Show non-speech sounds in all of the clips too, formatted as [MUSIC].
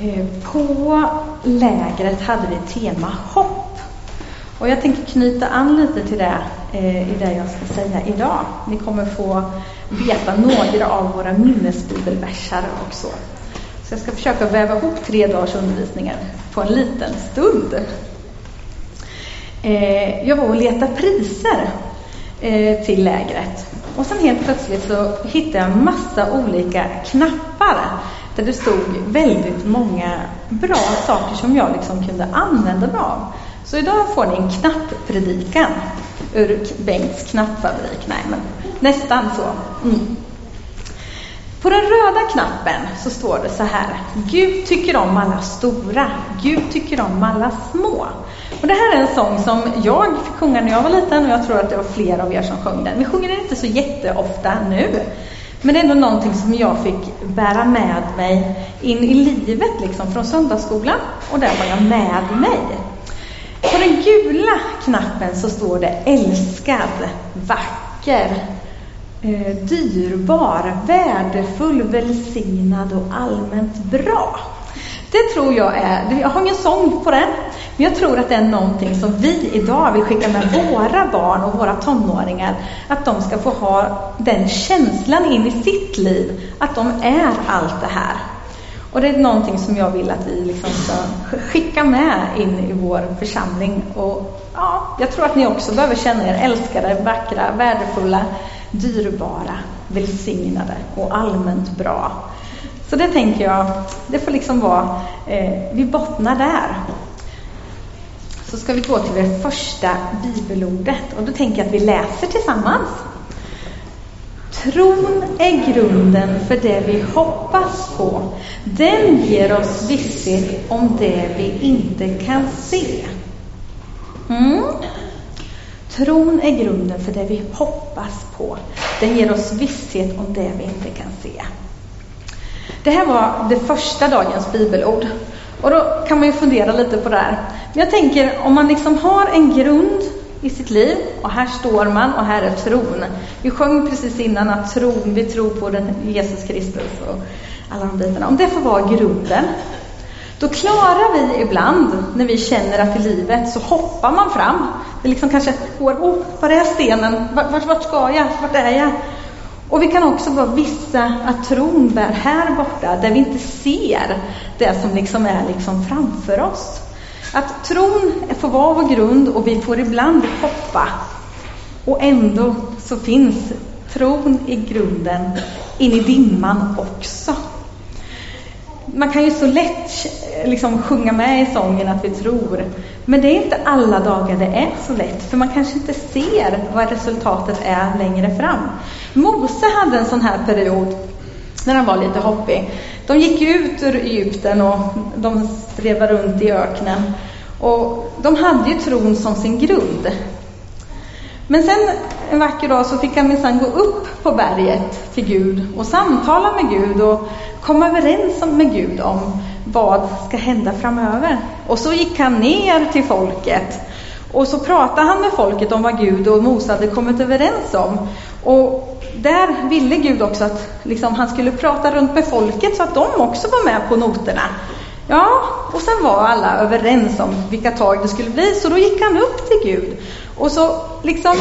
Eh, på lägret hade vi tema hopp. Och jag tänker knyta an lite till det eh, i det jag ska säga idag. Ni kommer få veta några av våra minnesbibelversar och så. Så jag ska försöka väva ihop tre dagars undervisningar på en liten stund. Eh, jag var och letade priser eh, till lägret. Och sen helt plötsligt så hittade jag massa olika knappar där det stod väldigt många bra saker som jag liksom kunde använda mig av. Så idag får ni en knapppredikan ur Bengts knappfabrik. Nej, men nästan så. Mm. På den röda knappen så står det så här. Gud tycker om alla stora. Gud tycker om alla små. Och det här är en sång som jag fick sjunga när jag var liten och jag tror att det var fler av er som sjöng den. Vi sjunger den inte så jätteofta nu. Men det är ändå någonting som jag fick bära med mig in i livet liksom från söndagsskolan och där var jag med mig. På den gula knappen så står det älskad, vacker, eh, dyrbar, värdefull, välsignad och allmänt bra. Det tror jag är, jag har ingen sång på den, men jag tror att det är någonting som vi idag vill skicka med våra barn och våra tonåringar. Att de ska få ha den känslan in i sitt liv, att de är allt det här. Och det är någonting som jag vill att vi liksom ska skicka med in i vår församling. Och ja, jag tror att ni också behöver känna er älskade, vackra, värdefulla, dyrbara, välsignade och allmänt bra. Så det tänker jag, det får liksom vara, eh, vi bottnar där. Så ska vi gå till det första bibelordet och då tänker jag att vi läser tillsammans. Tron är grunden för det vi hoppas på. Den ger oss visshet om det vi inte kan se. Mm. Tron är grunden för det vi hoppas på. Den ger oss visshet om det vi inte kan se. Det här var det första dagens bibelord. Och då kan man ju fundera lite på det här. Men jag tänker om man liksom har en grund i sitt liv och här står man och här är tron. Vi sjöng precis innan att tron, vi tror på den Jesus Kristus och alla de bitarna. Om det får vara grunden, då klarar vi ibland när vi känner att i livet så hoppar man fram. Det liksom kanske går, oh, var är stenen? Vart, vart ska jag? Vart är jag? Och vi kan också vara vissa att tron bär här borta, där vi inte ser det som liksom är liksom framför oss. Att tron får vara vår grund och vi får ibland hoppa. Och ändå så finns tron i grunden in i dimman också. Man kan ju så lätt liksom sjunga med i sången att vi tror. Men det är inte alla dagar det är så lätt, för man kanske inte ser vad resultatet är längre fram. Mose hade en sån här period när han var lite hoppig. De gick ut ur Egypten och de strevade runt i öknen. Och de hade ju tron som sin grund. Men sen en vacker dag så fick han minsann gå upp på berget till Gud och samtala med Gud och komma överens med Gud om vad ska hända framöver. Och så gick han ner till folket och så pratade han med folket om vad Gud och Mose hade kommit överens om. Och där ville Gud också att liksom, han skulle prata runt med folket så att de också var med på noterna. Ja, och sen var alla överens om vilka tag det skulle bli, så då gick han upp till Gud. Och så liksom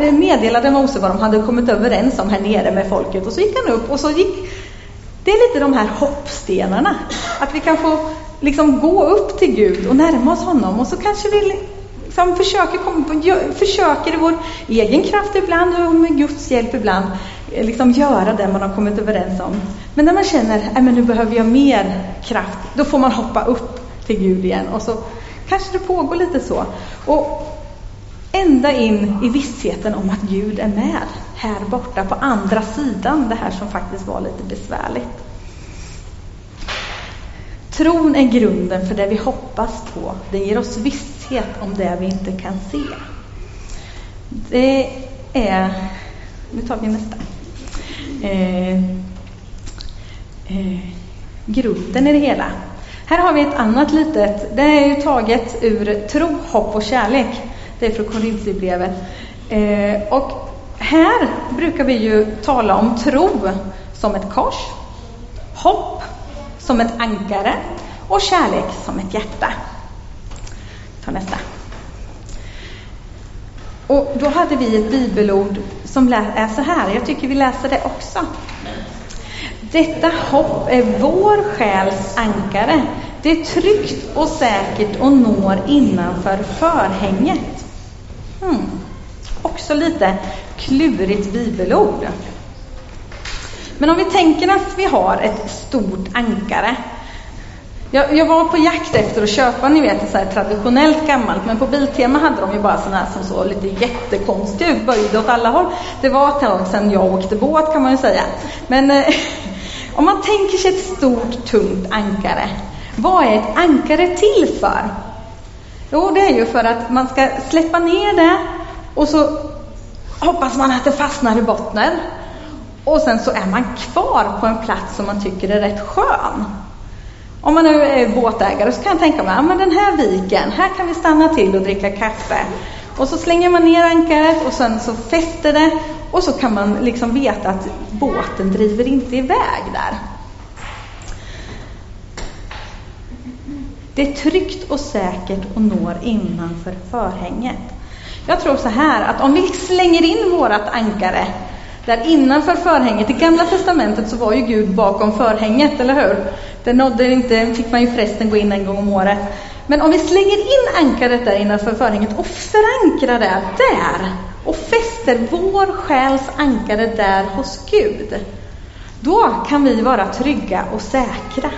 eh, meddelade Mose vad de hade kommit överens om här nere med folket. Och så gick han upp och så gick... Det är lite de här hoppstenarna. Att vi kan få liksom gå upp till Gud och närma oss honom och så kanske vi liksom försöker, försöker i vår egen kraft ibland och med Guds hjälp ibland eh, liksom göra det man har kommit överens om. Men när man känner äh, att nu behöver jag mer kraft, då får man hoppa upp till Gud igen och så kanske det pågår lite så. Och ända in i vissheten om att Gud är med här borta på andra sidan det här som faktiskt var lite besvärligt. Tron är grunden för det vi hoppas på. Den ger oss visshet om det vi inte kan se. Det är... Nu tar vi nästa. Eh, eh, grunden i det hela. Här har vi ett annat litet, det är ju taget ur tro, hopp och kärlek. Det är från Korintierbrevet. Eh, och här brukar vi ju tala om tro som ett kors, hopp som ett ankare och kärlek som ett hjärta. Ta nästa. Och då hade vi ett bibelord som är så här, jag tycker vi läser det också. Detta hopp är vår själs ankare. Det är tryggt och säkert och når innanför förhänget. Hmm. Också lite klurigt bibelord. Men om vi tänker att vi har ett stort ankare. Jag, jag var på jakt efter att köpa, ni vet, så här traditionellt gammalt, men på Biltema hade de ju bara sådana här som såg lite jättekonstiga ut, böjda åt alla håll. Det var ett tag sedan jag åkte båt kan man ju säga. Men eh, [LAUGHS] om man tänker sig ett stort, tungt ankare, vad är ett ankare till för? Jo, det är ju för att man ska släppa ner det och så hoppas man att det fastnar i botten. Och sen så är man kvar på en plats som man tycker är rätt skön. Om man nu är båtägare så kan jag tänka mig, ja men den här viken, här kan vi stanna till och dricka kaffe. Och så slänger man ner ankaret och sen så fäster det och så kan man liksom veta att båten driver inte iväg där. Det är tryggt och säkert och når innanför förhänget. Jag tror så här att om vi slänger in vårat ankare där innanför förhänget, i Gamla Testamentet så var ju Gud bakom förhänget, eller hur? Det nådde inte, fick man ju förresten gå in en gång om året. Men om vi slänger in ankaret där innanför förhänget och förankrar det där och fäster vår själs ankare där hos Gud, då kan vi vara trygga och säkra.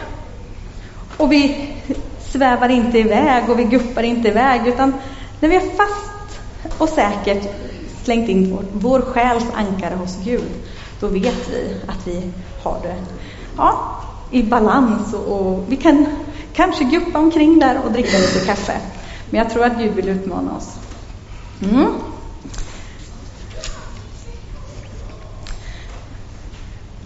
Och vi svävar inte iväg och vi guppar inte iväg, utan när vi är fast och säkert slängt in vår, vår själs ankare hos Gud, då vet vi att vi har det ja, i balans och, och vi kan kanske guppa omkring där och dricka lite kaffe. Men jag tror att Gud vill utmana oss. Mm.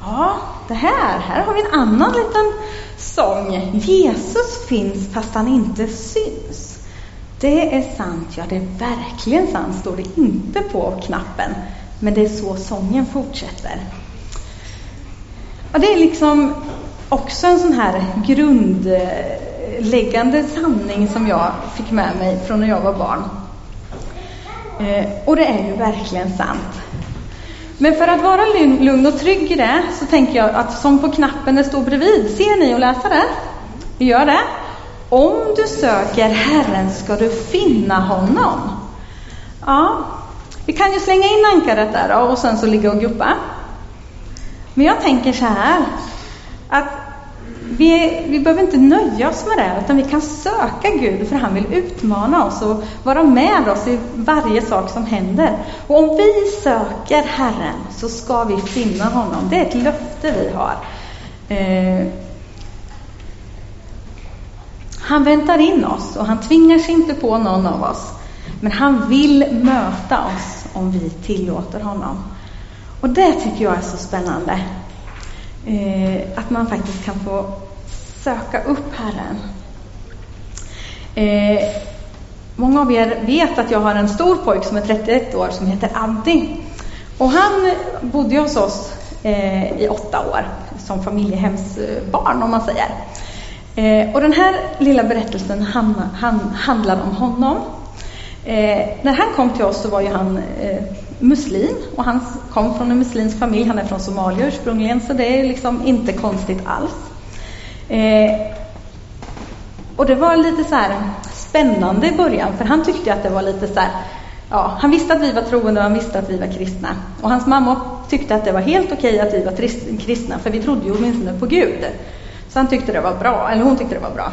Ja, det här, här har vi en annan liten sång. Jesus finns fast han inte syns. Det är sant, ja det är verkligen sant, står det inte på knappen. Men det är så sången fortsätter. Och det är liksom också en sån här grundläggande sanning som jag fick med mig från när jag var barn. Eh, och det är ju verkligen sant. Men för att vara lugn och trygg i det så tänker jag att som på knappen det står bredvid, ser ni och läser det? Vi gör det. Om du söker Herren ska du finna honom. Ja, vi kan ju slänga in ankaret där och sen så ligga och guppa. Men jag tänker så här, att vi, vi behöver inte nöja oss med det, utan vi kan söka Gud, för han vill utmana oss och vara med oss i varje sak som händer. Och om vi söker Herren så ska vi finna honom. Det är ett löfte vi har. Eh, han väntar in oss och han tvingar sig inte på någon av oss. Men han vill möta oss om vi tillåter honom. Och det tycker jag är så spännande. Eh, att man faktiskt kan få söka upp Herren. Eh, många av er vet att jag har en stor pojk som är 31 år som heter Addi. Och han bodde hos oss eh, i åtta år som familjehemsbarn om man säger. Eh, och den här lilla berättelsen han, han, handlar om honom. Eh, när han kom till oss så var ju han eh, muslim och han kom från en muslimsk familj. Han är från Somalia ursprungligen så det är liksom inte konstigt alls. Eh, och det var lite så spännande i början för han tyckte att det var lite så här, ja, han visste att vi var troende och han visste att vi var kristna. Och hans mamma tyckte att det var helt okej att vi var kristna för vi trodde ju åtminstone på Gud. Så han tyckte det var bra, eller hon tyckte det var bra.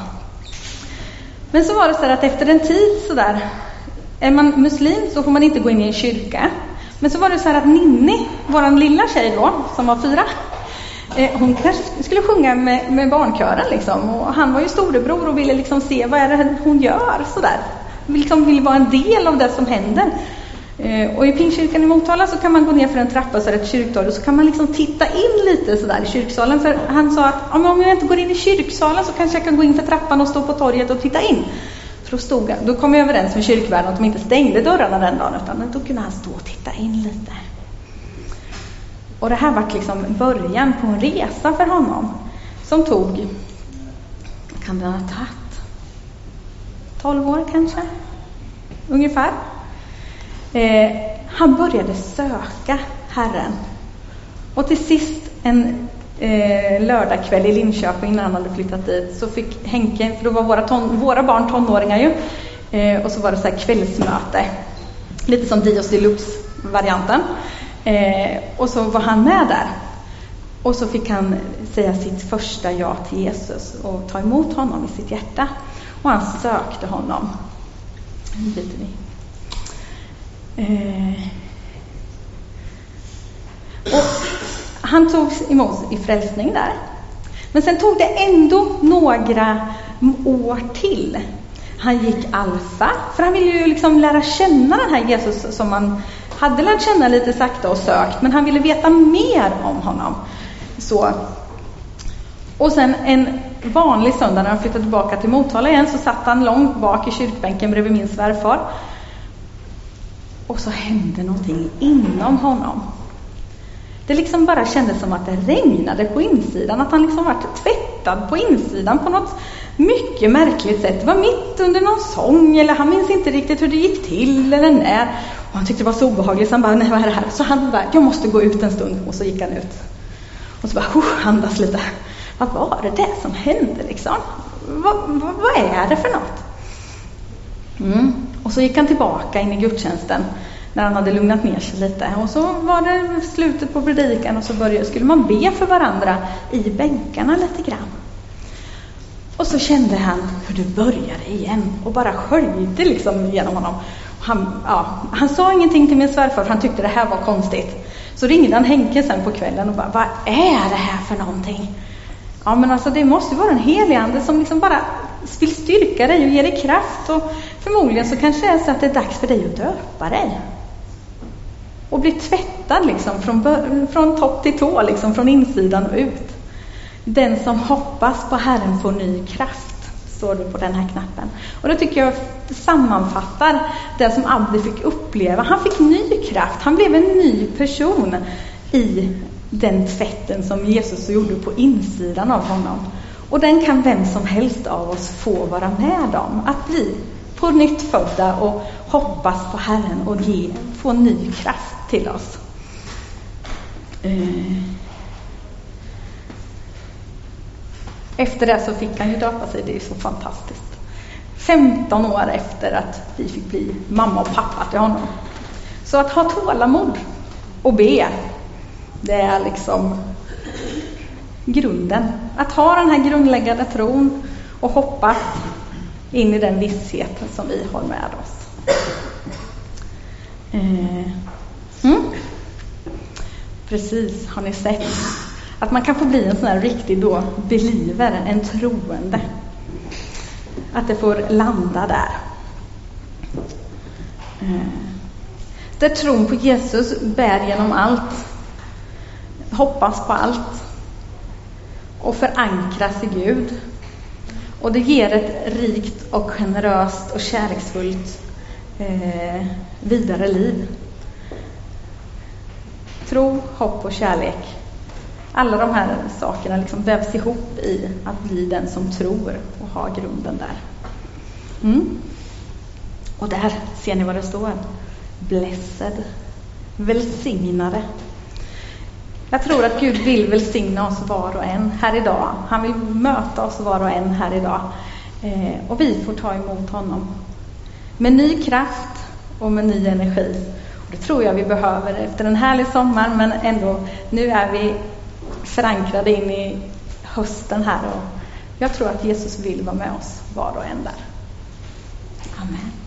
Men så var det så att efter en tid så där, är man muslim så får man inte gå in i en kyrka. Men så var det så här att Ninni, vår lilla tjej då, som var fyra, Eh, hon kanske skulle sjunga med, med barnkören liksom. Och han var ju storebror och ville liksom se vad är det hon gör sådär. Liksom vill vara en del av det som händer. Eh, och i Pingstkyrkan i Motala så kan man gå ner för en trappa så är det ett kyrktorg och så kan man liksom titta in lite sådär i kyrksalen. För han sa att om jag inte går in i kyrksalen så kanske jag kan gå in för trappan och stå på torget och titta in. För då, stod då kom jag överens med kyrkvärden att de inte stängde dörrarna den dagen utan då kunde han stå och titta in lite. Och det här var liksom början på en resa för honom som tog kan det ha tagit? 12 år kanske? Ungefär. Eh, han började söka Herren. Och till sist en eh, lördagkväll i Linköping när han hade flyttat dit så fick Henke, för då var våra, ton, våra barn tonåringar ju, eh, och så var det så här kvällsmöte. Lite som Dios Deluxe-varianten. Eh, och så var han med där. Och så fick han säga sitt första ja till Jesus och ta emot honom i sitt hjärta. Och han sökte honom. Nu byter vi. Eh. Och han togs emot i frälsning där. Men sen tog det ändå några år till. Han gick alfa, för han ville ju liksom lära känna den här Jesus som man hade lärt känna lite sakta och sökt, men han ville veta mer om honom. Så. Och sen en vanlig söndag när han flyttade tillbaka till Motala igen så satt han långt bak i kyrkbänken bredvid min svärfar. Och så hände någonting inom honom. Det liksom bara kändes som att det regnade på insidan, att han liksom varit tvättad på insidan på något mycket märkligt sätt. Det var mitt under någon sång, eller han minns inte riktigt hur det gick till eller när. Och han tyckte det var så obehagligt, så han bara, nej vad är det här? Så han bara, jag måste gå ut en stund. Och så gick han ut. Och så bara, oh, andas lite. Vad var det där som hände liksom? Vad, vad, vad är det för något? Mm. Och så gick han tillbaka in i gudstjänsten när han hade lugnat ner sig lite. Och så var det slutet på predikan och så började, skulle man be för varandra i bänkarna lite grann. Och så kände han hur det började igen och bara sköljde liksom genom honom. Han, ja, han sa ingenting till min svärfar för han tyckte det här var konstigt. Så ringde han Henke sen på kvällen och bara, vad är det här för någonting? Ja men alltså det måste vara en helig ande som liksom bara vill styrka dig och ge dig kraft och förmodligen så kanske det är så att det är dags för dig att döpa dig. Och bli tvättad liksom från, från topp till tå, liksom från insidan och ut. Den som hoppas på Herren får ny kraft, står det på den här knappen. Och det tycker jag sammanfattar det som Abdi fick uppleva. Han fick ny kraft, han blev en ny person i den tvätten som Jesus gjorde på insidan av honom. Och den kan vem som helst av oss få vara med om. Att bli på nytt födda och hoppas på Herren och ge, få ny kraft till oss. Eh. Efter det så fick han ju döpa sig, det är så fantastiskt. 15 år efter att vi fick bli mamma och pappa till honom. Så att ha tålamod och be, det är liksom grunden. Att ha den här grundläggande tron och hoppas in i den vissheten som vi har med oss. Eh. Mm. Precis, har ni sett? Att man kan få bli en sån här riktig då believer, en troende. Att det får landa där. Eh, där tron på Jesus bär genom allt. Hoppas på allt. Och förankras i Gud. Och det ger ett rikt och generöst och kärleksfullt eh, vidare liv. Tro, hopp och kärlek. Alla de här sakerna liksom vävs ihop i att bli den som tror och ha grunden där. Mm. Och där ser ni vad det står. Blessed. Välsignare. Jag tror att Gud vill välsigna oss var och en här idag. Han vill möta oss var och en här idag. Eh, och vi får ta emot honom med ny kraft och med ny energi. Och det tror jag vi behöver efter en härlig sommar, men ändå, nu är vi förankrade in i hösten här och jag tror att Jesus vill vara med oss var och en där. Amen.